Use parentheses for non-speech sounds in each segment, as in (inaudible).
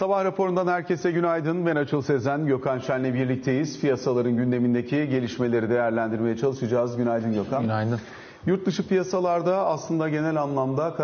Sabah raporundan herkese günaydın. Ben Açıl Sezen, Gökhan Şen'le birlikteyiz. Piyasaların gündemindeki gelişmeleri değerlendirmeye çalışacağız. Günaydın Gökhan. Günaydın. Yurt dışı piyasalarda aslında genel anlamda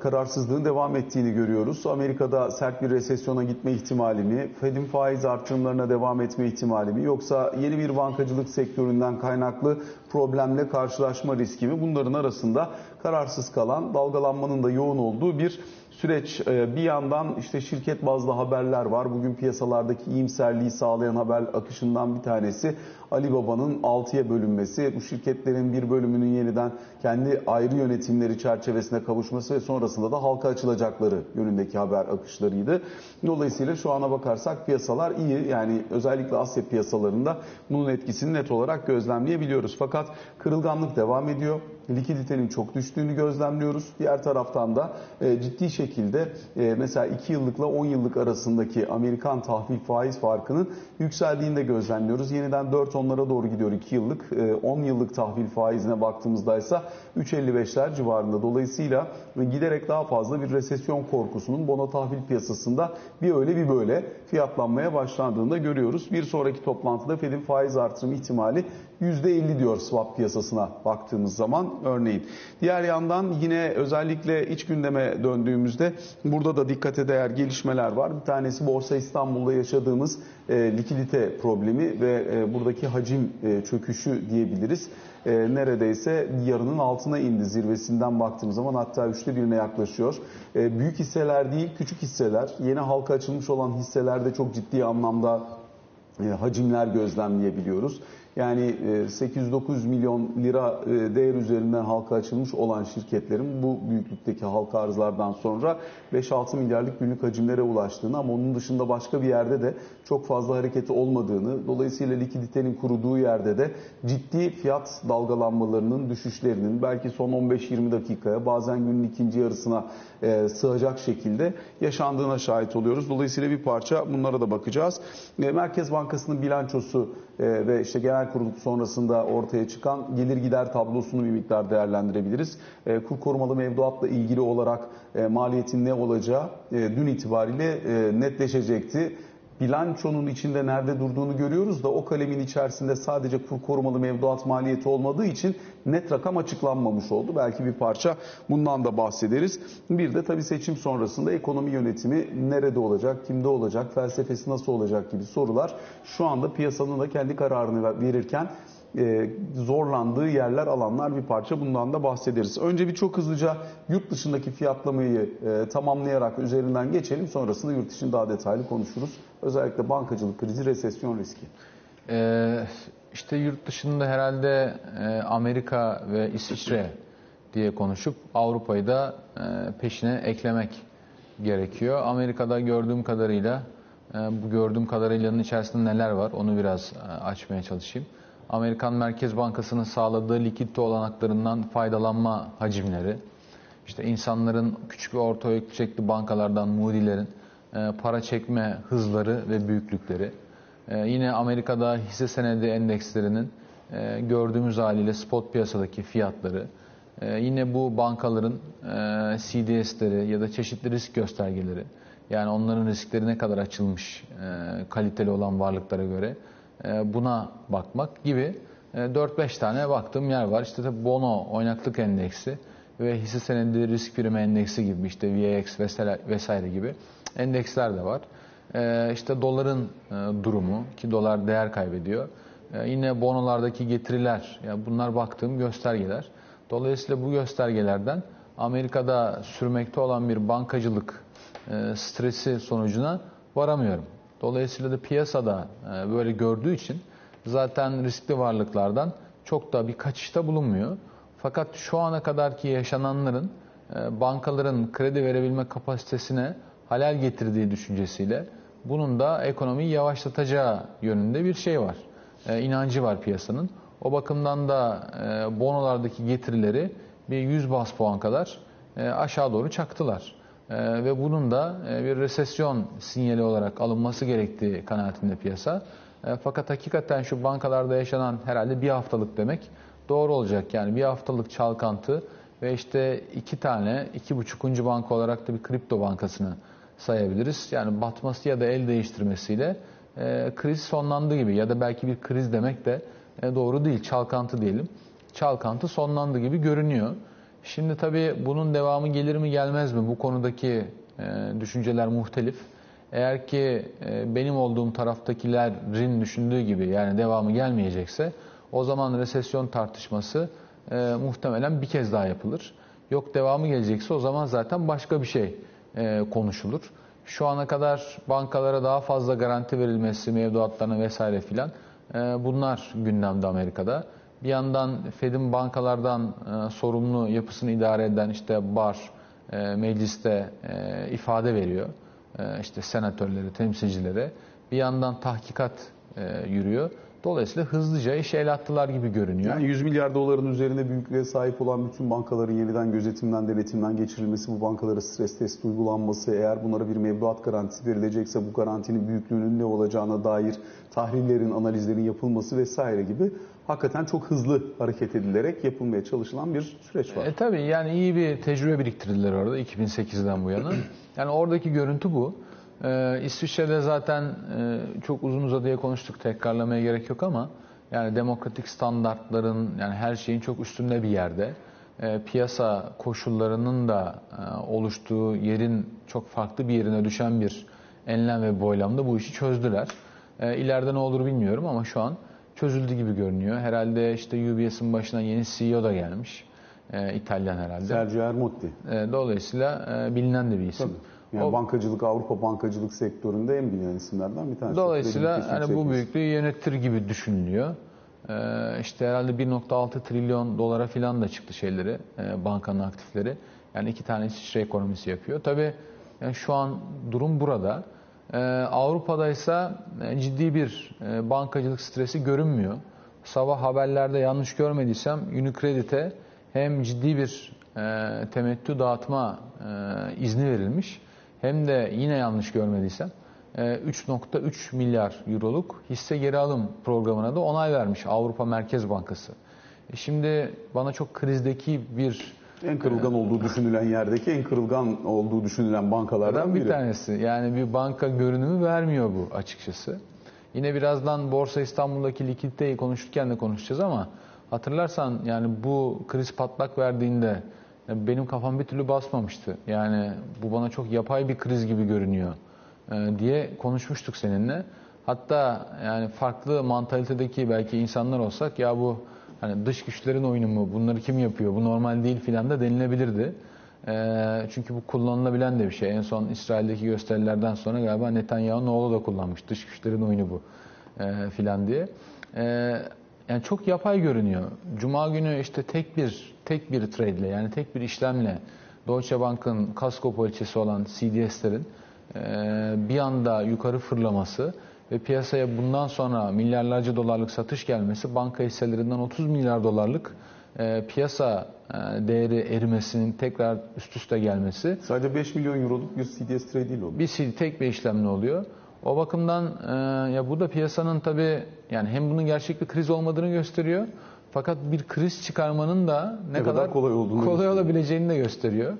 kararsızlığın devam ettiğini görüyoruz. Amerika'da sert bir resesyona gitme ihtimali mi, Fed'in faiz artırımlarına devam etme ihtimali mi, yoksa yeni bir bankacılık sektöründen kaynaklı problemle karşılaşma riski mi? Bunların arasında kararsız kalan, dalgalanmanın da yoğun olduğu bir süreç. Ee, Bir yandan işte şirket bazlı haberler var. Bugün piyasalardaki iyimserliği sağlayan haber akışından bir tanesi Alibaba'nın 6'ya bölünmesi. Bu şirketlerin bir bölümünün yeniden kendi ayrı yönetimleri çerçevesine kavuşması ve sonrasında da halka açılacakları yönündeki haber akışlarıydı. Dolayısıyla şu ana bakarsak piyasalar iyi. Yani özellikle Asya piyasalarında bunun etkisini net olarak gözlemleyebiliyoruz. Fakat kırılganlık devam ediyor. Likiditenin çok düştüğünü gözlemliyoruz. Diğer taraftan da e, ciddi şekilde e, mesela 2 yıllıkla 10 yıllık arasındaki Amerikan tahvil faiz farkının yükseldiğini de gözlemliyoruz. Yeniden 4-10'lara doğru gidiyor 2 yıllık. E, 10 yıllık tahvil faizine baktığımızda ise 3.55'ler civarında. Dolayısıyla giderek daha fazla bir resesyon korkusunun bono tahvil piyasasında bir öyle bir böyle fiyatlanmaya başlandığını da görüyoruz. Bir sonraki toplantıda Fed'in faiz artırım ihtimali %50 diyor swap piyasasına baktığımız zaman örneğin. Diğer yandan yine özellikle iç gündeme döndüğümüzde burada da dikkate değer gelişmeler var. Bir tanesi Borsa İstanbul'da yaşadığımız e, likidite problemi ve e, buradaki hacim e, çöküşü diyebiliriz. E, neredeyse yarının altına indi zirvesinden baktığımız zaman hatta üçte birine yaklaşıyor. E, büyük hisseler değil küçük hisseler yeni halka açılmış olan hisselerde çok ciddi anlamda e, hacimler gözlemleyebiliyoruz. Yani e, 809 milyon lira e, değer üzerinden halka açılmış olan şirketlerin bu büyüklükteki halka arzlardan sonra 5-6 milyarlık günlük hacimlere ulaştığını ama onun dışında başka bir yerde de çok fazla hareketi olmadığını, dolayısıyla likiditenin kuruduğu yerde de ciddi fiyat dalgalanmalarının, düşüşlerinin belki son 15-20 dakikaya bazen günün ikinci yarısına e, sığacak şekilde yaşandığına şahit oluyoruz. Dolayısıyla bir parça bunlara da bakacağız. E, Merkez Bankası'nın bilançosu e, ve işte genel kurul sonrasında ortaya çıkan gelir gider tablosunu bir miktar değerlendirebiliriz. E, kur korumalı mevduatla ilgili olarak e, maliyetin ne olacağı e, dün itibariyle e, netleşecekti bilançonun içinde nerede durduğunu görüyoruz da o kalemin içerisinde sadece kur korumalı mevduat maliyeti olmadığı için net rakam açıklanmamış oldu. Belki bir parça bundan da bahsederiz. Bir de tabii seçim sonrasında ekonomi yönetimi nerede olacak, kimde olacak, felsefesi nasıl olacak gibi sorular şu anda piyasanın da kendi kararını verirken e, zorlandığı yerler, alanlar bir parça bundan da bahsederiz. Önce bir çok hızlıca yurt dışındaki fiyatlamayı e, tamamlayarak üzerinden geçelim. Sonrasında yurt dışını daha detaylı konuşuruz. Özellikle bankacılık krizi, resesyon riski. Ee, işte yurt dışında herhalde e, Amerika ve İsviçre diye konuşup Avrupa'yı da peşine eklemek gerekiyor. Amerika'da gördüğüm kadarıyla, bu gördüğüm kadarıylanın içerisinde neler var onu biraz açmaya çalışayım. Amerikan Merkez Bankası'nın sağladığı likidite olanaklarından faydalanma hacimleri, işte insanların küçük ve orta ölçekli bankalardan, Moody'lerin e, para çekme hızları ve büyüklükleri, e, yine Amerika'da hisse senedi endekslerinin e, gördüğümüz haliyle spot piyasadaki fiyatları, yine bu bankaların CDS'leri ya da çeşitli risk göstergeleri, yani onların riskleri ne kadar açılmış kaliteli olan varlıklara göre buna bakmak gibi e, 4-5 tane baktığım yer var. İşte tabii bono oynaklık endeksi ve hisse senedi risk primi endeksi gibi işte VIX vesaire, vesaire gibi endeksler de var. E, işte doların e, durumu ki dolar değer kaybediyor. E, yine bonolardaki getiriler yani bunlar baktığım göstergeler. Dolayısıyla bu göstergelerden Amerika'da sürmekte olan bir bankacılık e, stresi sonucuna varamıyorum. Dolayısıyla da piyasada e, böyle gördüğü için zaten riskli varlıklardan çok da bir kaçışta bulunmuyor. Fakat şu ana kadarki yaşananların e, bankaların kredi verebilme kapasitesine halel getirdiği düşüncesiyle bunun da ekonomiyi yavaşlatacağı yönünde bir şey var. E, inancı var piyasanın. O bakımdan da bonolardaki getirileri bir 100 bas puan kadar aşağı doğru çaktılar. Ee, ve bunun da e, bir resesyon sinyali olarak alınması gerektiği kanaatinde piyasa. E, fakat hakikaten şu bankalarda yaşanan herhalde bir haftalık demek doğru olacak. Yani bir haftalık çalkantı ve işte iki tane, iki buçukuncu banka olarak da bir kripto bankasını sayabiliriz. Yani batması ya da el değiştirmesiyle e, kriz sonlandı gibi ya da belki bir kriz demek de e, doğru değil. Çalkantı diyelim. Çalkantı sonlandı gibi görünüyor. Şimdi tabii bunun devamı gelir mi gelmez mi? Bu konudaki e, düşünceler muhtelif. Eğer ki e, benim olduğum taraftakilerin düşündüğü gibi yani devamı gelmeyecekse o zaman resesyon tartışması e, muhtemelen bir kez daha yapılır. Yok devamı gelecekse o zaman zaten başka bir şey konuşulur. Şu ana kadar bankalara daha fazla garanti verilmesi, mevduatlarına vesaire filan bunlar gündemde Amerika'da. Bir yandan Fed'in bankalardan e, sorumlu yapısını idare eden işte bar, e, mecliste e, ifade veriyor. E, işte senatörleri, temsilcilere. Bir yandan tahkikat e, yürüyor. Dolayısıyla hızlıca işe el attılar gibi görünüyor. Yani 100 milyar doların üzerinde büyüklüğe sahip olan bütün bankaların yeniden gözetimden, denetimden geçirilmesi, bu bankalara stres testi uygulanması, eğer bunlara bir mevduat garantisi verilecekse bu garantinin büyüklüğünün ne olacağına dair tahlillerin, analizlerin yapılması vesaire gibi hakikaten çok hızlı hareket edilerek yapılmaya çalışılan bir süreç var. E tabii yani iyi bir tecrübe biriktirdiler orada 2008'den bu yana. Yani oradaki görüntü bu. Ee, İsviçre'de zaten e, çok uzun uzadıya konuştuk tekrarlamaya gerek yok ama yani demokratik standartların yani her şeyin çok üstünde bir yerde. E, piyasa koşullarının da e, oluştuğu yerin çok farklı bir yerine düşen bir enlem ve boylamda bu işi çözdüler. E, ileride ne olur bilmiyorum ama şu an çözüldü gibi görünüyor. Herhalde işte UBS'in başına yeni CEO da gelmiş. E, İtalyan herhalde. Sergio Ermotti. E, dolayısıyla e, bilinen de bir isim. Tabii. Yani O- bankacılık, Avrupa bankacılık sektöründe en bilinen isimlerden bir tanesi. Dolayısıyla hani bu büyüklüğü yönetir gibi düşünülüyor. Ee, işte herhalde 1.6 trilyon dolara falan da çıktı şeyleri, e, bankanın aktifleri. Yani iki tane İsviçre ekonomisi yapıyor. Tabii yani şu an durum burada. Ee, Avrupa'da ise e, ciddi bir e, bankacılık stresi görünmüyor. Sabah haberlerde yanlış görmediysem Unicredit'e hem ciddi bir e, temettü dağıtma e, izni verilmiş hem de yine yanlış görmediysem e, 3.3 milyar euroluk hisse geri alım programına da onay vermiş Avrupa Merkez Bankası. E Şimdi bana çok krizdeki bir En kırılgan olduğu düşünülen yerdeki en kırılgan olduğu düşünülen bankalardan Adam bir biri. tanesi. Yani bir banka görünümü vermiyor bu açıkçası. Yine birazdan Borsa İstanbul'daki likiditeyi konuşurken de konuşacağız ama hatırlarsan yani bu kriz patlak verdiğinde benim kafam bir türlü basmamıştı. Yani bu bana çok yapay bir kriz gibi görünüyor e, diye konuşmuştuk seninle. Hatta yani farklı mantalitedeki belki insanlar olsak ya bu hani dış güçlerin oyunu mu bunları kim yapıyor bu normal değil filan da denilebilirdi. Ee, çünkü bu kullanılabilen de bir şey. En son İsrail'deki gösterilerden sonra galiba Netanyahu'nun oğlu da kullanmış. Dış güçlerin oyunu bu e, filan diye. Yani çok yapay görünüyor. Cuma günü işte tek bir tek bir trade'le yani tek bir işlemle Deutsche Bank'ın kasko poliçesi olan CDS'lerin e, bir anda yukarı fırlaması ve piyasaya bundan sonra milyarlarca dolarlık satış gelmesi banka hisselerinden 30 milyar dolarlık e, piyasa e, değeri erimesinin tekrar üst üste gelmesi Sadece 5 milyon euroluk bir CDS trade değil o. bir tek bir işlemle oluyor. O bakımdan e, ya bu da piyasanın tabi yani hem bunun gerçek bir kriz olmadığını gösteriyor. Fakat bir kriz çıkarmanın da ne, Ne kadar kolay olduğunu kolay gösteriyor. olabileceğini de gösteriyor.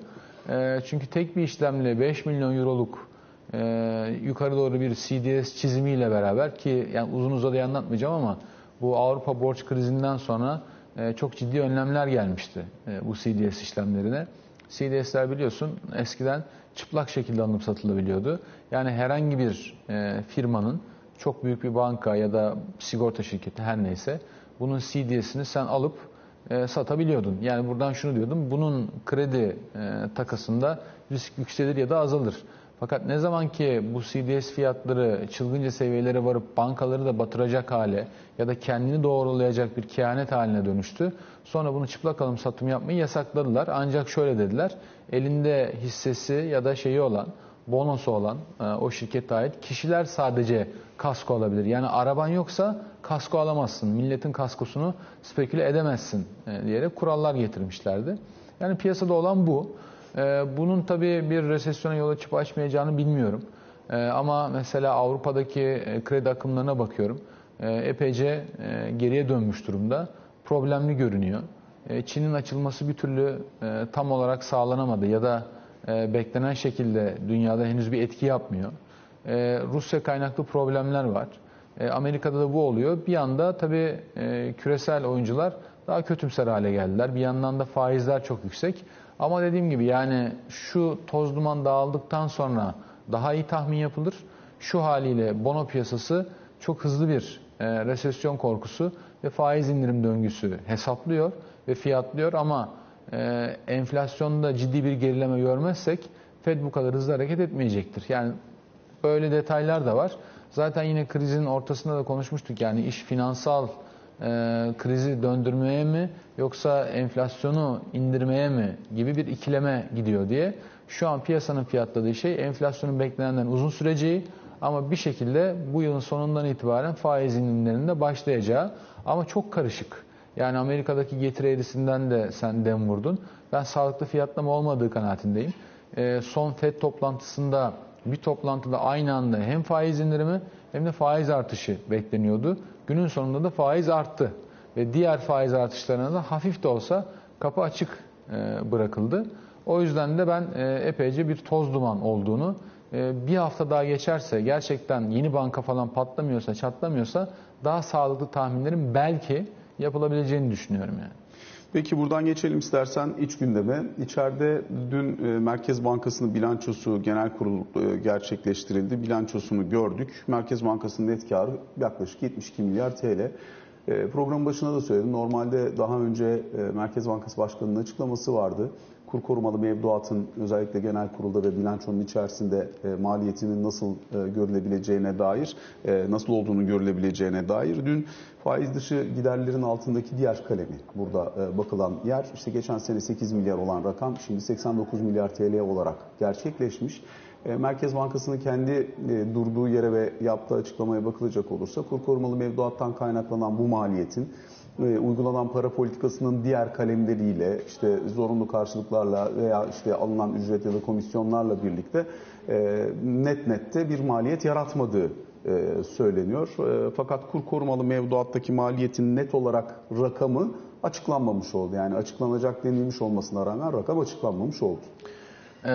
E, çünkü tek bir işlemle 5 milyon euroluk e, yukarı doğru bir CDS çizimiyle beraber ki yani uzun uzadıya anlatmayacağım ama bu Avrupa borç krizinden sonra e, çok ciddi önlemler gelmişti e, bu CDS işlemlerine. CDS'ler biliyorsun eskiden çıplak şekilde alınıp satılabiliyordu. Yani herhangi bir e, firmanın çok büyük bir banka ya da sigorta şirketi her neyse bunun CDS'ini sen alıp e, satabiliyordun. Yani buradan şunu diyordum. Bunun kredi e, takasında risk yükselir ya da azalır. Fakat ne zaman ki bu CDS fiyatları çılgınca seviyelere varıp bankaları da batıracak hale ya da kendini doğrulayacak bir kehanet haline dönüştü. Sonra bunu çıplak alım satım yapmayı yasakladılar. Ancak şöyle dediler. Elinde hissesi ya da şeyi olan, bonosu olan e, o şirkete ait kişiler sadece kasko alabilir. Yani araban yoksa kasko alamazsın. Milletin kaskosunu speküle edemezsin e, diyerek kurallar getirmişlerdi. Yani piyasada olan bu. Ee, Bunun tabii bir resesyona yol açıp açmayacağını bilmiyorum. Ee, Ama mesela Avrupa'daki e, kredi akımlarına bakıyorum. Ee, Epeyce e, geriye dönmüş durumda. Problemli görünüyor. Çin'in açılması bir türlü e, tam olarak sağlanamadı ya da beklenen şekilde dünyada henüz bir etki yapmıyor. Rusya kaynaklı problemler var. Amerika'da da bu oluyor. Bir yanda tabii küresel oyuncular daha kötümser hale geldiler. Bir yandan da faizler çok yüksek. Ama dediğim gibi yani şu toz duman dağıldıktan sonra daha iyi tahmin yapılır. Şu haliyle bono piyasası çok hızlı bir e, resesyon korkusu ve faiz indirim döngüsü hesaplıyor ve fiyatlıyor ama e, enflasyonda ciddi bir gerileme görmezsek Fed bu kadar hızlı hareket etmeyecektir. Yani böyle detaylar da var. Zaten yine krizin ortasında da konuşmuştuk. Yani iş finansal e, krizi döndürmeye mi yoksa enflasyonu indirmeye mi gibi bir ikileme gidiyor diye. Şu an piyasanın fiyatladığı şey enflasyonun beklenenden uzun süreceği ama bir şekilde bu yılın sonundan itibaren faiz indirimlerinde başlayacağı ama çok karışık. Yani Amerika'daki getiri eğrisinden de sen dem vurdun. Ben sağlıklı fiyatlama olmadığı kanaatindeyim. E, son FED toplantısında bir toplantıda aynı anda hem faiz indirimi hem de faiz artışı bekleniyordu. Günün sonunda da faiz arttı ve diğer faiz artışlarına da hafif de olsa kapı açık e, bırakıldı. O yüzden de ben e, epeyce bir toz duman olduğunu e, bir hafta daha geçerse gerçekten yeni banka falan patlamıyorsa çatlamıyorsa daha sağlıklı tahminlerin belki yapılabileceğini düşünüyorum yani. Peki buradan geçelim istersen iç gündeme. İçeride dün e, Merkez Bankası'nın bilançosu genel kurul e, gerçekleştirildi. Bilançosunu gördük. Merkez Bankası'nın net karı yaklaşık 72 milyar TL. E, Programın başında da söyledim. Normalde daha önce Merkez Bankası Başkanı'nın açıklaması vardı kur korumalı mevduatın özellikle genel kurulda ve bilançonun içerisinde e, maliyetinin nasıl e, görülebileceğine dair, e, nasıl olduğunu görülebileceğine dair. Dün faiz dışı giderlerin altındaki diğer kalemi burada e, bakılan yer işte geçen sene 8 milyar olan rakam şimdi 89 milyar TL olarak gerçekleşmiş. E, Merkez Bankası'nın kendi e, durduğu yere ve yaptığı açıklamaya bakılacak olursa kur korumalı mevduattan kaynaklanan bu maliyetin uygulanan para politikasının diğer kalemleriyle işte zorunlu karşılıklarla veya işte alınan ücret ya da komisyonlarla birlikte e, net nette bir maliyet yaratmadığı e, söyleniyor. E, fakat kur korumalı mevduattaki maliyetin net olarak rakamı açıklanmamış oldu. Yani açıklanacak denilmiş olmasına rağmen rakam açıklanmamış oldu. Ee,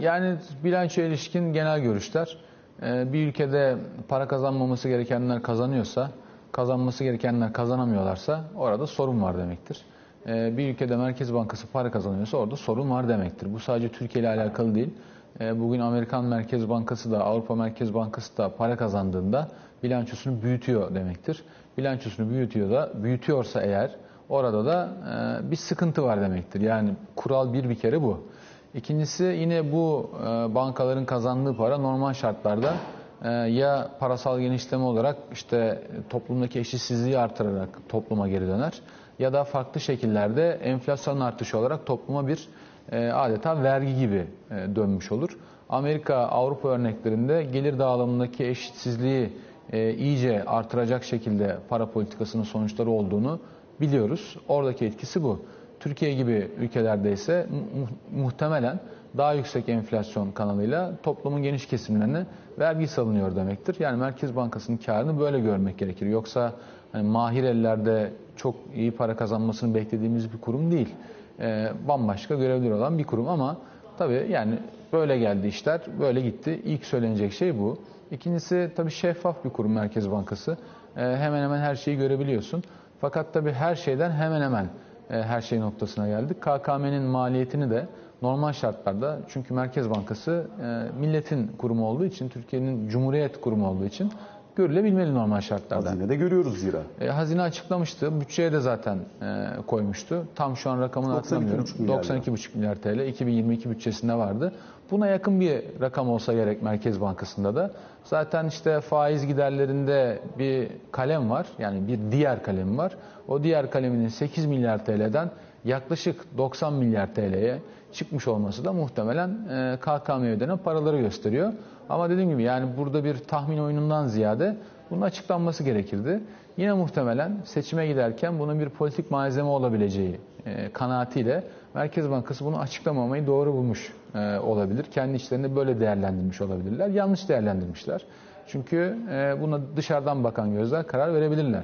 yani bilanço ilişkin genel görüşler. Ee, bir ülkede para kazanmaması gerekenler kazanıyorsa kazanması gerekenler kazanamıyorlarsa orada sorun var demektir. Ee, bir ülkede Merkez Bankası para kazanıyorsa orada sorun var demektir. Bu sadece Türkiye ile alakalı değil. Ee, bugün Amerikan Merkez Bankası da Avrupa Merkez Bankası da para kazandığında bilançosunu büyütüyor demektir. Bilançosunu büyütüyor da büyütüyorsa eğer orada da e, bir sıkıntı var demektir. Yani kural bir bir kere bu. İkincisi yine bu e, bankaların kazandığı para normal şartlarda ya parasal genişleme olarak işte toplumdaki eşitsizliği artırarak topluma geri döner ya da farklı şekillerde enflasyon artışı olarak topluma bir e, adeta vergi gibi e, dönmüş olur. Amerika, Avrupa örneklerinde gelir dağılımındaki eşitsizliği e, iyice artıracak şekilde para politikasının sonuçları olduğunu biliyoruz. Oradaki etkisi bu. Türkiye gibi ülkelerde ise muhtemelen daha yüksek enflasyon kanalıyla toplumun geniş kesimlerine vergi salınıyor demektir. Yani Merkez Bankası'nın karını böyle görmek gerekir. Yoksa hani mahir ellerde çok iyi para kazanmasını beklediğimiz bir kurum değil. Ee, bambaşka görevleri olan bir kurum ama tabii yani böyle geldi işler, böyle gitti. İlk söylenecek şey bu. İkincisi tabii şeffaf bir kurum Merkez Bankası. Ee, hemen hemen her şeyi görebiliyorsun. Fakat tabii her şeyden hemen hemen e, her şey noktasına geldik. KKM'nin maliyetini de normal şartlarda çünkü Merkez Bankası e, milletin kurumu olduğu için, Türkiye'nin Cumhuriyet kurumu olduğu için görülebilmeli normal şartlarda. Hazinede görüyoruz zira. E, hazine açıklamıştı. Bütçeye de zaten e, koymuştu. Tam şu an rakamını hatırlamıyorum. 92,5 milyar TL 2022 bütçesinde vardı. Buna yakın bir rakam olsa gerek Merkez Bankası'nda da. Zaten işte faiz giderlerinde bir kalem var. Yani bir diğer kalem var. O diğer kaleminin 8 milyar TL'den yaklaşık 90 milyar TL'ye çıkmış olması da muhtemelen e, KKM ödenen paraları gösteriyor. Ama dediğim gibi yani burada bir tahmin oyunundan ziyade bunun açıklanması gerekirdi. Yine muhtemelen seçime giderken bunun bir politik malzeme olabileceği e, kanaatiyle Merkez Bankası bunu açıklamamayı doğru bulmuş e, olabilir. Kendi içlerinde böyle değerlendirmiş olabilirler. Yanlış değerlendirmişler. Çünkü e, buna dışarıdan bakan gözler karar verebilirler.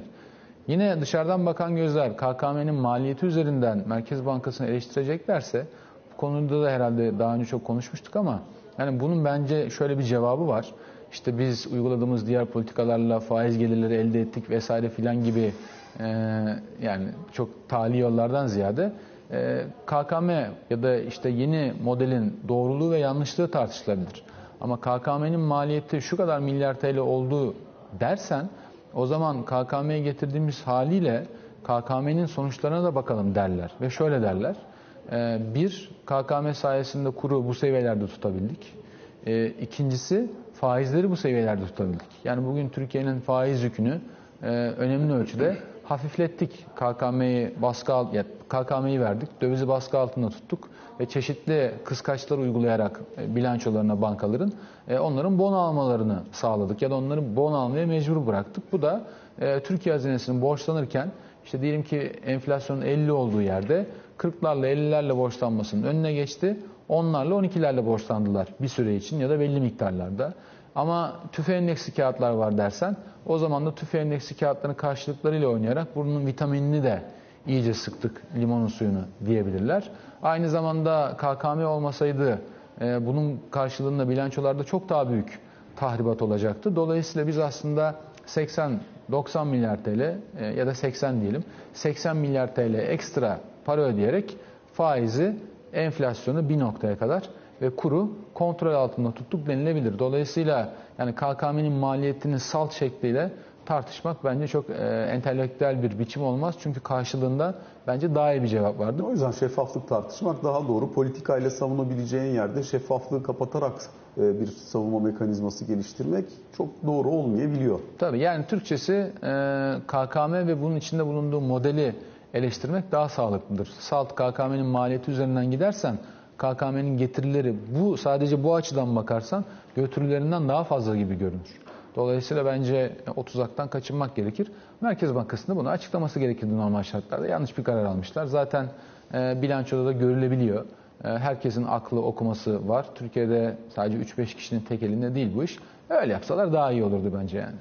Yine dışarıdan bakan gözler KKM'nin maliyeti üzerinden Merkez Bankası'nı eleştireceklerse konuda da herhalde daha önce çok konuşmuştuk ama yani bunun bence şöyle bir cevabı var. İşte biz uyguladığımız diğer politikalarla faiz gelirleri elde ettik vesaire filan gibi e, yani çok tali yollardan ziyade e, KKM ya da işte yeni modelin doğruluğu ve yanlışlığı tartışılabilir. Ama KKM'nin maliyeti şu kadar milyar TL olduğu dersen o zaman KKM'ye getirdiğimiz haliyle KKM'nin sonuçlarına da bakalım derler. Ve şöyle derler. E, bir, KKM sayesinde kuru bu seviyelerde tutabildik. E, ikincisi faizleri bu seviyelerde tutabildik. Yani bugün Türkiye'nin faiz yükünü e, önemli ölçüde hafiflettik. KKM'yi baskı alt, ya KKM'yi verdik, dövizi baskı altında tuttuk ve çeşitli kıskaçlar uygulayarak e, bilançolarına bankaların e, onların bon almalarını sağladık ya da onların bon almaya mecbur bıraktık. Bu da Türkiye hazinesinin borçlanırken işte diyelim ki enflasyonun 50 olduğu yerde 40'larla 50'lerle borçlanmasının önüne geçti. Onlarla 12'lerle borçlandılar bir süre için ya da belli miktarlarda. Ama tüfe endeksli kağıtlar var dersen o zaman da tüfe endeksli kağıtların karşılıklarıyla oynayarak bunun vitaminini de iyice sıktık limonun suyunu diyebilirler. Aynı zamanda KKM olmasaydı e, bunun karşılığında bilançolarda çok daha büyük tahribat olacaktı. Dolayısıyla biz aslında 80 90 milyar TL e, ya da 80 diyelim 80 milyar TL ekstra para ödeyerek faizi enflasyonu bir noktaya kadar ve kuru kontrol altında tuttuk denilebilir. Dolayısıyla yani KKM'nin maliyetini salt şekliyle tartışmak bence çok e, entelektüel bir biçim olmaz. Çünkü karşılığında bence daha iyi bir cevap vardır. O yüzden şeffaflık tartışmak daha doğru. Politikayla savunabileceğin yerde şeffaflığı kapatarak e, bir savunma mekanizması geliştirmek çok doğru olmayabiliyor. Tabii yani Türkçesi e, KKM ve bunun içinde bulunduğu modeli eleştirmek daha sağlıklıdır. Salt KKM'nin maliyeti üzerinden gidersen KKM'nin getirileri bu sadece bu açıdan bakarsan götürülerinden daha fazla gibi görünür. Dolayısıyla bence o tuzaktan kaçınmak gerekir. Merkez Bankası'nda bunu açıklaması gerekirdi normal şartlarda. Yanlış bir karar almışlar. Zaten e, bilançoda da görülebiliyor. E, herkesin aklı okuması var. Türkiye'de sadece 3-5 kişinin tek elinde değil bu iş. Öyle yapsalar daha iyi olurdu bence yani.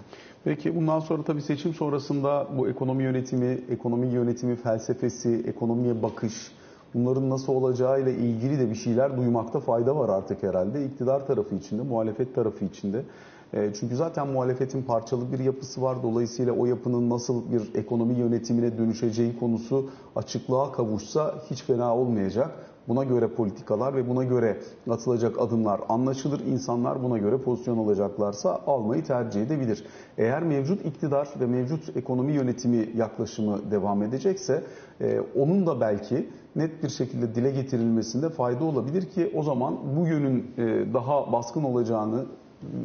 Peki bundan sonra tabii seçim sonrasında bu ekonomi yönetimi, ekonomi yönetimi felsefesi, ekonomiye bakış, bunların nasıl olacağıyla ilgili de bir şeyler duymakta fayda var artık herhalde. İktidar tarafı içinde, muhalefet tarafı içinde. E, çünkü zaten muhalefetin parçalı bir yapısı var. Dolayısıyla o yapının nasıl bir ekonomi yönetimine dönüşeceği konusu açıklığa kavuşsa hiç fena olmayacak. Buna göre politikalar ve buna göre atılacak adımlar anlaşılır. İnsanlar buna göre pozisyon alacaklarsa almayı tercih edebilir. Eğer mevcut iktidar ve mevcut ekonomi yönetimi yaklaşımı devam edecekse e, onun da belki net bir şekilde dile getirilmesinde fayda olabilir ki o zaman bu yönün e, daha baskın olacağını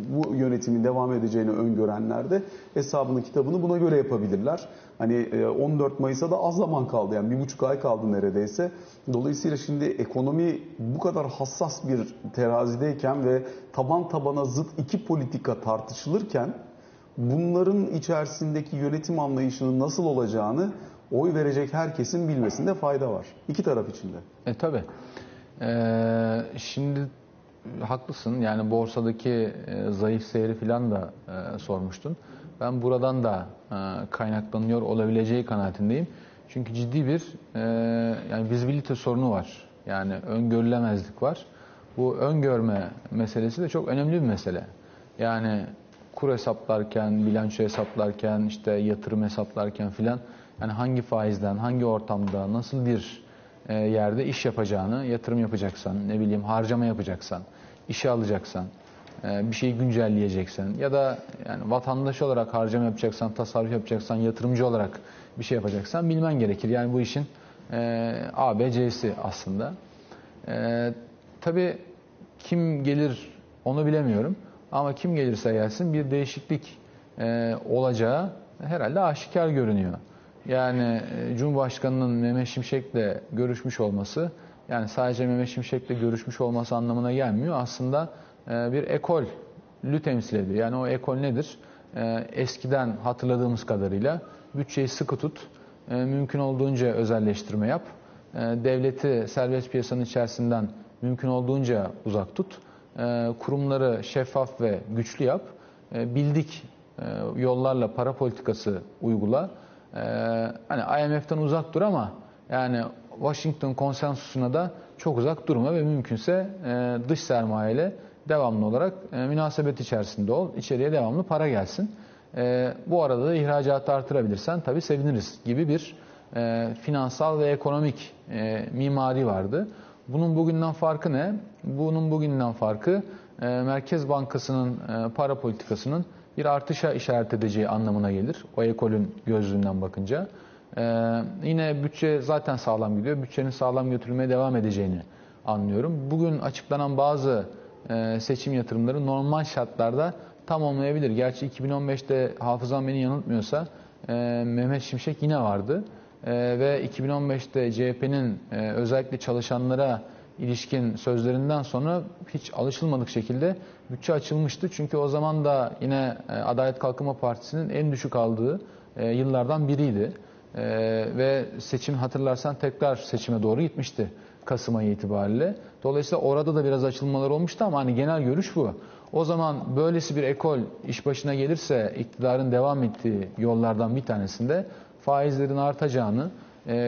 bu yönetimin devam edeceğini öngörenler de hesabını kitabını buna göre yapabilirler. Hani 14 Mayıs'a da az zaman kaldı yani bir buçuk ay kaldı neredeyse. Dolayısıyla şimdi ekonomi bu kadar hassas bir terazideyken ve taban tabana zıt iki politika tartışılırken bunların içerisindeki yönetim anlayışının nasıl olacağını oy verecek herkesin bilmesinde fayda var. İki taraf içinde. E tabi. Ee, şimdi haklısın. Yani borsadaki e, zayıf seyri falan da e, sormuştun. Ben buradan da e, kaynaklanıyor olabileceği kanaatindeyim. Çünkü ciddi bir yani vizibilite sorunu var. Yani öngörülemezlik var. Bu öngörme meselesi de çok önemli bir mesele. Yani kur hesaplarken, bilanço hesaplarken, işte yatırım hesaplarken filan yani hangi faizden, hangi ortamda, nasıl bir e, yerde iş yapacağını, yatırım yapacaksan, ne bileyim harcama yapacaksan, işe alacaksan, e, bir şeyi güncelleyeceksen ya da yani vatandaş olarak harcama yapacaksan, tasarruf yapacaksan, yatırımcı olarak bir şey yapacaksan bilmen gerekir. Yani bu işin e, A, B, C'si aslında. E, tabii kim gelir onu bilemiyorum. Ama kim gelirse gelsin bir değişiklik e, olacağı herhalde aşikar görünüyor. Yani e, Cumhurbaşkanı'nın Mehmet Şimşek'le görüşmüş olması, yani sadece Mehmet Şimşek'le görüşmüş olması anlamına gelmiyor. Aslında e, bir ekollü temsil ediyor. Yani o ekol nedir? E, eskiden hatırladığımız kadarıyla bütçeyi sıkı tut, mümkün olduğunca özelleştirme yap, devleti serbest piyasanın içerisinden mümkün olduğunca uzak tut, kurumları şeffaf ve güçlü yap, bildik yollarla para politikası uygula, ee, hani IMF'den uzak dur ama yani Washington konsensusuna da çok uzak durma ve mümkünse e, dış sermayeyle devamlı olarak e, münasebet içerisinde ol. İçeriye devamlı para gelsin. E, bu arada da ihracatı artırabilirsen tabii seviniriz gibi bir e, finansal ve ekonomik e, mimari vardı. Bunun bugünden farkı ne? Bunun bugünden farkı e, Merkez Bankası'nın e, para politikasının bir artışa işaret edeceği anlamına gelir. O ekolün gözlüğünden bakınca. Ee, yine bütçe zaten sağlam gidiyor. Bütçenin sağlam götürülmeye devam edeceğini anlıyorum. Bugün açıklanan bazı e, seçim yatırımları normal şartlarda tam olmayabilir. Gerçi 2015'te hafızam beni yanıltmıyorsa e, Mehmet Şimşek yine vardı. E, ve 2015'te CHP'nin e, özellikle çalışanlara ilişkin sözlerinden sonra hiç alışılmadık şekilde bütçe açılmıştı. Çünkü o zaman da yine e, Adalet Kalkınma Partisi'nin en düşük aldığı e, yıllardan biriydi. E, ve seçim hatırlarsan tekrar seçime doğru gitmişti Kasım ayı itibariyle. Dolayısıyla orada da biraz açılmalar olmuştu ama hani genel görüş bu. O zaman böylesi bir ekol iş başına gelirse iktidarın devam ettiği yollardan bir tanesinde faizlerin artacağını,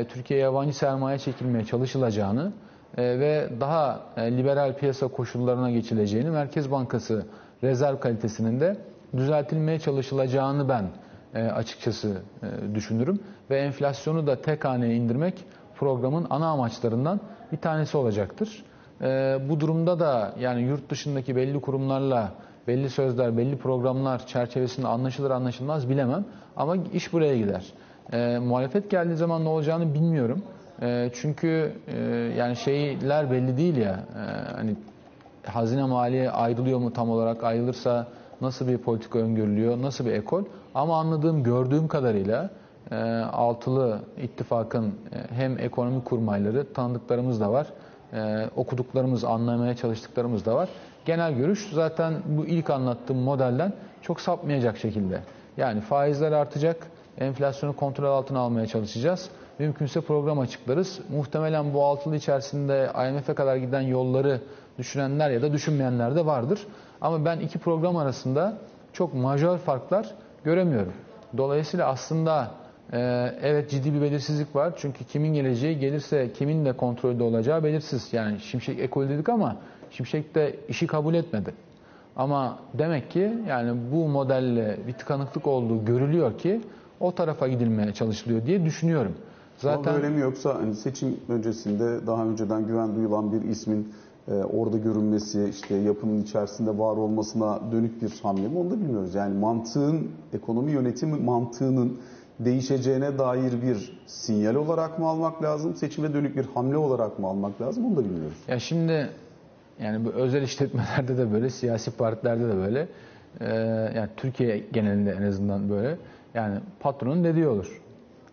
Türkiye yabancı sermaye çekilmeye çalışılacağını ve daha e, liberal piyasa koşullarına geçileceğini, Merkez Bankası rezerv kalitesinin de düzeltilmeye çalışılacağını ben e, açıkçası e, düşünürüm. Ve enflasyonu da tek haneye indirmek programın ana amaçlarından bir tanesi olacaktır. E, bu durumda da yani yurt dışındaki belli kurumlarla belli sözler, belli programlar çerçevesinde anlaşılır anlaşılmaz bilemem. Ama iş buraya gider. E, muhalefet geldiği zaman ne olacağını bilmiyorum. E, çünkü e, yani şeyler belli değil ya. E, hani hazine maliye ayrılıyor mu tam olarak ayrılırsa nasıl bir politika öngörülüyor, nasıl bir ekol? Ama anladığım, gördüğüm kadarıyla e, altılı ittifakın e, hem ekonomi kurmayları tanıdıklarımız da var. E, okuduklarımız, anlamaya çalıştıklarımız da var. Genel görüş zaten bu ilk anlattığım modelden çok sapmayacak şekilde. Yani faizler artacak, enflasyonu kontrol altına almaya çalışacağız. Mümkünse program açıklarız. Muhtemelen bu altılı içerisinde IMF'e kadar giden yolları düşünenler ya da düşünmeyenler de vardır. Ama ben iki program arasında çok majör farklar göremiyorum. Dolayısıyla aslında e, evet ciddi bir belirsizlik var. Çünkü kimin geleceği gelirse kimin de kontrolde olacağı belirsiz. Yani Şimşek ekol dedik ama Şimşek de işi kabul etmedi. Ama demek ki yani bu modelle bir tıkanıklık olduğu görülüyor ki o tarafa gidilmeye çalışılıyor diye düşünüyorum. Zaten Ama böyle mi yoksa hani seçim öncesinde daha önceden güven duyulan bir ismin e, orada görünmesi, işte yapının içerisinde var olmasına dönük bir hamle mi onu da bilmiyoruz. Yani mantığın, ekonomi yönetimi mantığının değişeceğine dair bir sinyal olarak mı almak lazım, seçime dönük bir hamle olarak mı almak lazım onu da bilmiyoruz. Ya şimdi yani bu özel işletmelerde de böyle, siyasi partilerde de böyle, ee, yani Türkiye genelinde en azından böyle. Yani patronun dediği olur.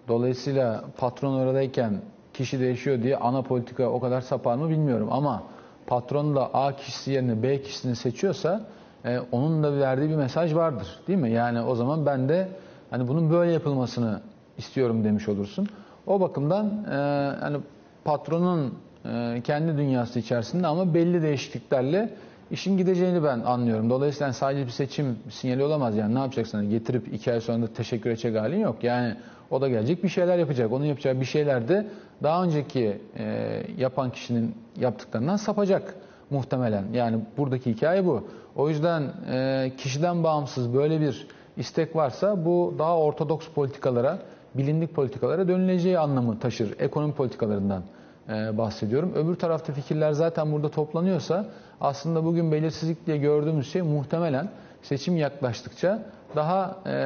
Dolayısıyla patron oradayken kişi değişiyor diye ana politika o kadar sapar mı bilmiyorum ama patron da A kişisi yerine B kişisini seçiyorsa e, onun da verdiği bir mesaj vardır. Değil mi? Yani o zaman ben de hani bunun böyle yapılmasını istiyorum demiş olursun. O bakımdan e, hani patronun e, kendi dünyası içerisinde ama belli değişikliklerle işin gideceğini ben anlıyorum. Dolayısıyla sadece bir seçim sinyali olamaz. Yani ne yapacaksın? Hani getirip iki ay sonra da teşekkür edecek halin yok. Yani o da gelecek bir şeyler yapacak. Onun yapacağı bir şeyler de daha önceki e, yapan kişinin yaptıklarından sapacak muhtemelen. Yani buradaki hikaye bu. O yüzden e, kişiden bağımsız böyle bir istek varsa bu daha ortodoks politikalara, bilindik politikalara dönüleceği anlamı taşır. Ekonomi politikalarından e, bahsediyorum. Öbür tarafta fikirler zaten burada toplanıyorsa aslında bugün belirsizlik diye gördüğümüz şey muhtemelen seçim yaklaştıkça daha e,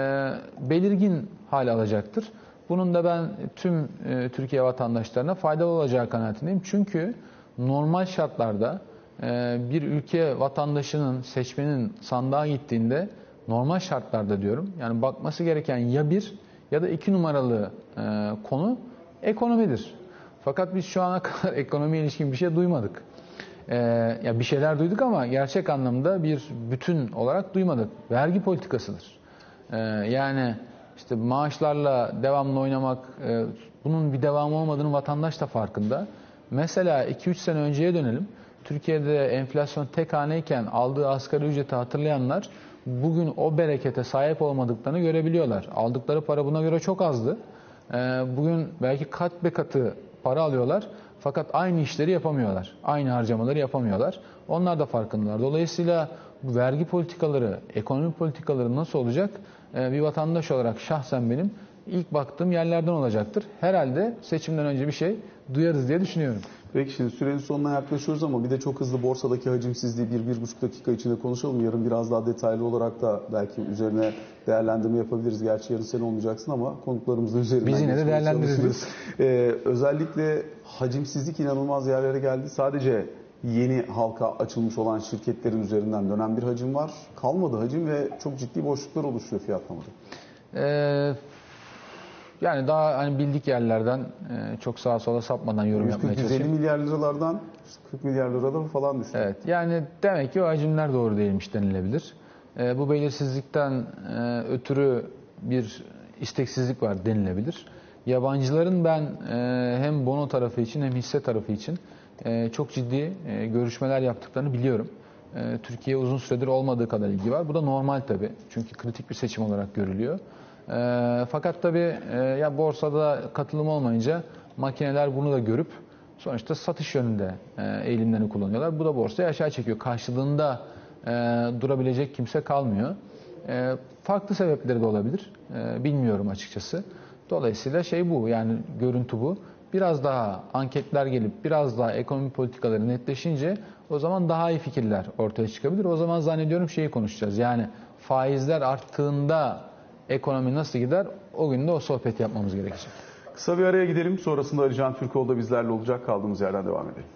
belirgin hale alacaktır. Bunun da ben tüm e, Türkiye vatandaşlarına faydalı olacağı kanaatindeyim. Çünkü normal şartlarda e, bir ülke vatandaşının, seçmenin sandığa gittiğinde normal şartlarda diyorum. Yani bakması gereken ya bir ya da iki numaralı e, konu ekonomidir. Fakat biz şu ana (laughs) kadar ekonomiye ilişkin bir şey duymadık. Ee, ya bir şeyler duyduk ama gerçek anlamda bir bütün olarak duymadık. Vergi politikasıdır. Ee, yani işte maaşlarla devamlı oynamak, e, bunun bir devamı olmadığını vatandaş da farkında. Mesela 2-3 sene önceye dönelim. Türkiye'de enflasyon tek haneyken aldığı asgari ücreti hatırlayanlar bugün o berekete sahip olmadıklarını görebiliyorlar. Aldıkları para buna göre çok azdı. Ee, bugün belki kat be katı para alıyorlar. Fakat aynı işleri yapamıyorlar. Aynı harcamaları yapamıyorlar. Onlar da farkındalar. Dolayısıyla bu vergi politikaları, ekonomi politikaları nasıl olacak? E, bir vatandaş olarak şahsen benim ilk baktığım yerlerden olacaktır. Herhalde seçimden önce bir şey duyarız diye düşünüyorum. Peki şimdi sürenin sonuna yaklaşıyoruz ama bir de çok hızlı borsadaki hacimsizliği bir, bir buçuk dakika içinde konuşalım. Yarın biraz daha detaylı olarak da belki üzerine değerlendirme yapabiliriz. Gerçi yarın sen olmayacaksın ama konuklarımızın üzerinden Biz yine de değerlendiririz. Ee, özellikle hacimsizlik inanılmaz yerlere geldi. Sadece yeni halka açılmış olan şirketlerin üzerinden dönen bir hacim var. Kalmadı hacim ve çok ciddi boşluklar oluşuyor fiyatlamada. Ee, yani daha hani bildik yerlerden e, çok sağa sola sapmadan yorum yapmaya 140-150 çalışayım. milyar liralardan 40 milyar lirada falan düştü. Evet, yani demek ki o hacimler doğru değilmiş denilebilir. Ee, bu belirsizlikten e, ötürü bir isteksizlik var denilebilir. Yabancıların ben e, hem bono tarafı için hem hisse tarafı için e, çok ciddi e, görüşmeler yaptıklarını biliyorum. E, Türkiye uzun süredir olmadığı kadar ilgi var. Bu da normal tabii. Çünkü kritik bir seçim olarak görülüyor. E, fakat tabii e, ya borsada katılım olmayınca makineler bunu da görüp sonuçta satış yönünde e, eğilimlerini kullanıyorlar. Bu da borsayı aşağı çekiyor. Karşılığında e, durabilecek kimse kalmıyor. E, farklı sebepleri de olabilir. E, bilmiyorum açıkçası. Dolayısıyla şey bu yani görüntü bu. Biraz daha anketler gelip biraz daha ekonomi politikaları netleşince o zaman daha iyi fikirler ortaya çıkabilir. O zaman zannediyorum şeyi konuşacağız. Yani faizler arttığında ekonomi nasıl gider? O gün de o sohbeti yapmamız gerekecek. Kısa bir araya gidelim. Sonrasında Ali Can Türkoğlu da bizlerle olacak. Kaldığımız yerden devam edelim.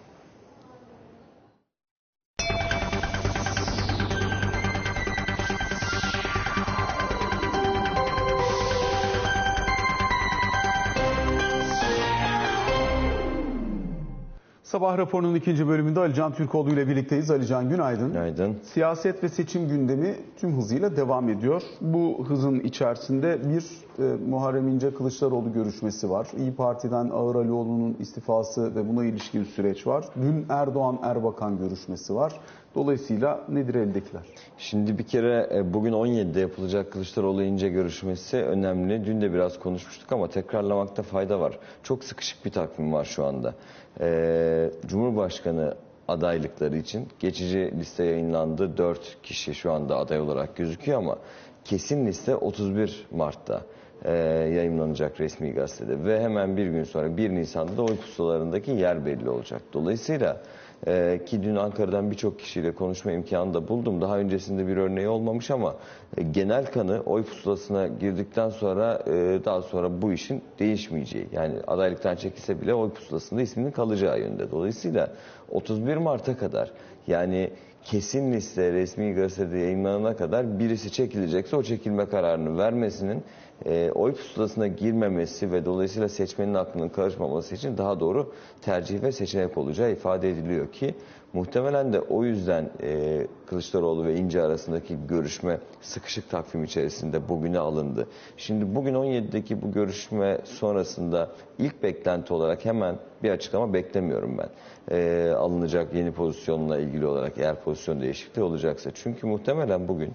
Sabah raporunun ikinci bölümünde Ali Can Türkoğlu ile birlikteyiz. Ali Can günaydın. Günaydın. Siyaset ve seçim gündemi tüm hızıyla devam ediyor. Bu hızın içerisinde bir e, Muharrem İnce Kılıçdaroğlu görüşmesi var. İyi Parti'den Ağır Alioğlu'nun istifası ve buna ilişkin süreç var. Dün Erdoğan Erbakan görüşmesi var. Dolayısıyla nedir eldekiler? Şimdi bir kere e, bugün 17'de yapılacak Kılıçdaroğlu İnce görüşmesi önemli. Dün de biraz konuşmuştuk ama tekrarlamakta fayda var. Çok sıkışık bir takvim var şu anda. Ee, Cumhurbaşkanı adaylıkları için geçici liste yayınlandı. 4 kişi şu anda aday olarak gözüküyor ama kesin liste 31 Mart'ta e, yayınlanacak resmi gazetede ve hemen bir gün sonra 1 Nisan'da da oy pusulalarındaki yer belli olacak. Dolayısıyla e, ki dün Ankara'dan birçok kişiyle konuşma imkanı da buldum. Daha öncesinde bir örneği olmamış ama e, genel kanı oy pusulasına girdikten sonra e, daha sonra bu işin değişmeyeceği. Yani adaylıktan çekilse bile oy pusulasında isminin kalacağı yönde. Dolayısıyla 31 Mart'a kadar yani kesin liste resmi gazetede yayınlanana kadar birisi çekilecekse o çekilme kararını vermesinin e, oy pusulasına girmemesi ve dolayısıyla seçmenin aklının karışmaması için daha doğru tercih ve seçenek olacağı ifade ediliyor ki muhtemelen de o yüzden e, Kılıçdaroğlu ve İnce arasındaki görüşme sıkışık takvim içerisinde bugüne alındı. Şimdi bugün 17'deki bu görüşme sonrasında ilk beklenti olarak hemen bir açıklama beklemiyorum ben. E, alınacak yeni pozisyonla ilgili olarak eğer pozisyon değişikliği olacaksa. Çünkü muhtemelen bugün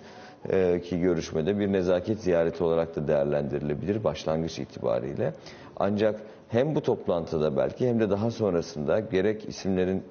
ki görüşmede bir nezaket ziyareti olarak da değerlendirilebilir başlangıç itibariyle. Ancak hem bu toplantıda belki hem de daha sonrasında gerek isimlerin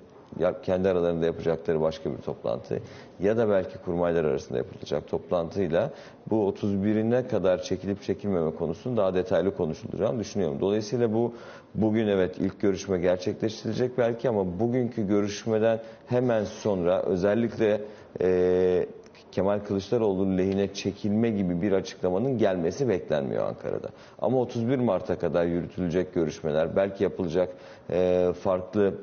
kendi aralarında yapacakları başka bir toplantı ya da belki kurmaylar arasında yapılacak toplantıyla bu 31'ine kadar çekilip çekilmeme konusunu daha detaylı konuşulacağını düşünüyorum. Dolayısıyla bu bugün evet ilk görüşme gerçekleştirilecek belki ama bugünkü görüşmeden hemen sonra özellikle e, Kemal Kılıçdaroğlu'nun lehine çekilme gibi bir açıklamanın gelmesi beklenmiyor Ankara'da. Ama 31 Mart'a kadar yürütülecek görüşmeler, belki yapılacak e, farklı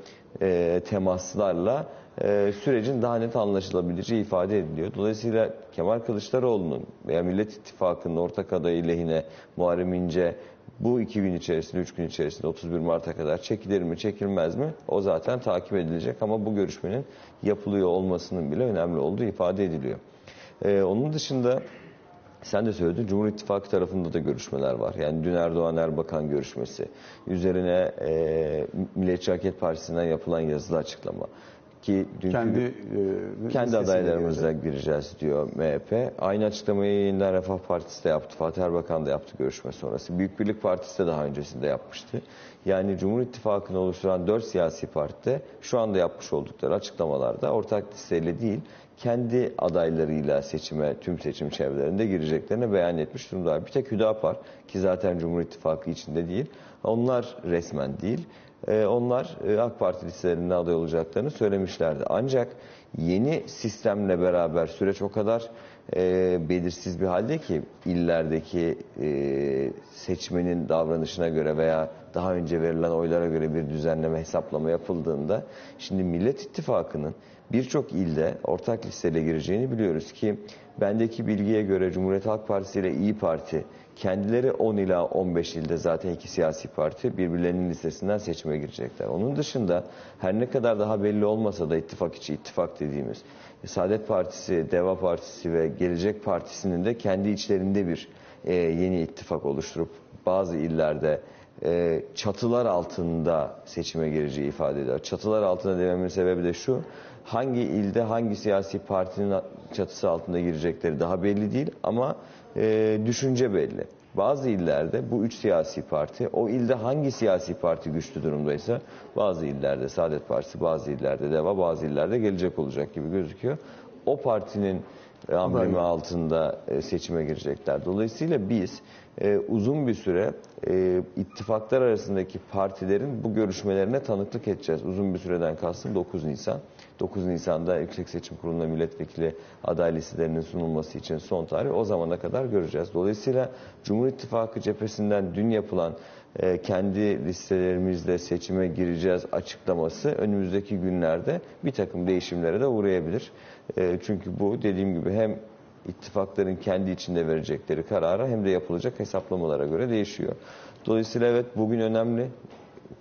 e, temaslarla e, sürecin daha net anlaşılabileceği ifade ediliyor. Dolayısıyla Kemal Kılıçdaroğlu'nun veya Millet İttifakı'nın ortak adayı lehine Muharrem İnce bu iki gün içerisinde, üç gün içerisinde 31 Mart'a kadar çekilir mi, çekilmez mi? O zaten takip edilecek ama bu görüşmenin yapılıyor olmasının bile önemli olduğu ifade ediliyor. Ee, onun dışında sen de söyledin Cumhur İttifakı tarafında da görüşmeler var. Yani dün Erdoğan Erbakan görüşmesi. Üzerine e, Milliyetçi Hareket Partisi'nden yapılan yazılı açıklama. Ki dünkü Kendi e, kendi adaylarımızla göre. gireceğiz diyor MHP. Aynı açıklamayı yeniden Refah Partisi de yaptı. Fatih Erbakan da yaptı görüşme sonrası. Büyük Birlik Partisi de daha öncesinde yapmıştı. Yani Cumhur İttifakı'nı oluşturan dört siyasi parti de şu anda yapmış oldukları açıklamalarda ortak listeyle değil, kendi adaylarıyla seçime, tüm seçim çevrelerinde gireceklerini beyan etmiş durumda. Bir tek Hüdapar ki zaten Cumhur İttifakı içinde değil. Onlar resmen değil. Ee, onlar e, AK Parti listelerinde aday olacaklarını söylemişlerdi. Ancak yeni sistemle beraber süreç o kadar e, belirsiz bir halde ki illerdeki e, seçmenin davranışına göre veya daha önce verilen oylara göre bir düzenleme hesaplama yapıldığında şimdi Millet İttifakı'nın birçok ilde ortak listeyle gireceğini biliyoruz ki bendeki bilgiye göre Cumhuriyet Halk Partisi ile İyi Parti kendileri 10 ila 15 ilde zaten iki siyasi parti birbirlerinin listesinden seçime girecekler. Onun dışında her ne kadar daha belli olmasa da ittifak içi ittifak dediğimiz Saadet Partisi, Deva Partisi ve Gelecek Partisi'nin de kendi içlerinde bir e, yeni ittifak oluşturup bazı illerde e, çatılar altında seçime gireceği ifade ediyor. Çatılar altında dememin sebebi de şu. Hangi ilde hangi siyasi partinin çatısı altında girecekleri daha belli değil ama e, düşünce belli. Bazı illerde bu üç siyasi parti, o ilde hangi siyasi parti güçlü durumdaysa bazı illerde Saadet Partisi, bazı illerde DEVA, bazı illerde gelecek olacak gibi gözüküyor. O partinin e, amblemi altında e, seçime girecekler. Dolayısıyla biz e, uzun bir süre e, ittifaklar arasındaki partilerin bu görüşmelerine tanıklık edeceğiz. Uzun bir süreden kastım 9 Nisan. 9 Nisan'da Yüksek Seçim Kurulu'na milletvekili aday listelerinin sunulması için son tarih o zamana kadar göreceğiz. Dolayısıyla Cumhur İttifakı cephesinden dün yapılan e, kendi listelerimizle seçime gireceğiz açıklaması önümüzdeki günlerde bir takım değişimlere de uğrayabilir. E, çünkü bu dediğim gibi hem ittifakların kendi içinde verecekleri karara hem de yapılacak hesaplamalara göre değişiyor. Dolayısıyla evet bugün önemli.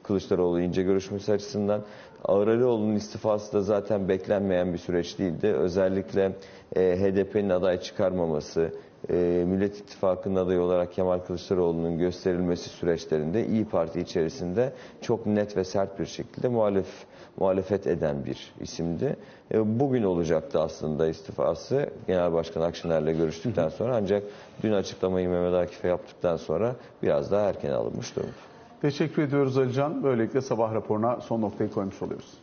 Kılıçdaroğlu ince görüşmesi açısından Ağralioğlu'nun istifası da zaten beklenmeyen bir süreç değildi. Özellikle e, HDP'nin aday çıkarmaması, e, Millet İttifakı'nın adayı olarak Kemal Kılıçdaroğlu'nun gösterilmesi süreçlerinde İyi Parti içerisinde çok net ve sert bir şekilde muhalef muhalefet eden bir isimdi. E, bugün olacaktı aslında istifası Genel Başkan Akşener'le görüştükten sonra ancak dün açıklamayı Mehmet Akif'e yaptıktan sonra biraz daha erken alınmış durumda. Teşekkür ediyoruz Alican. Böylelikle sabah raporuna son noktayı koymuş oluyoruz.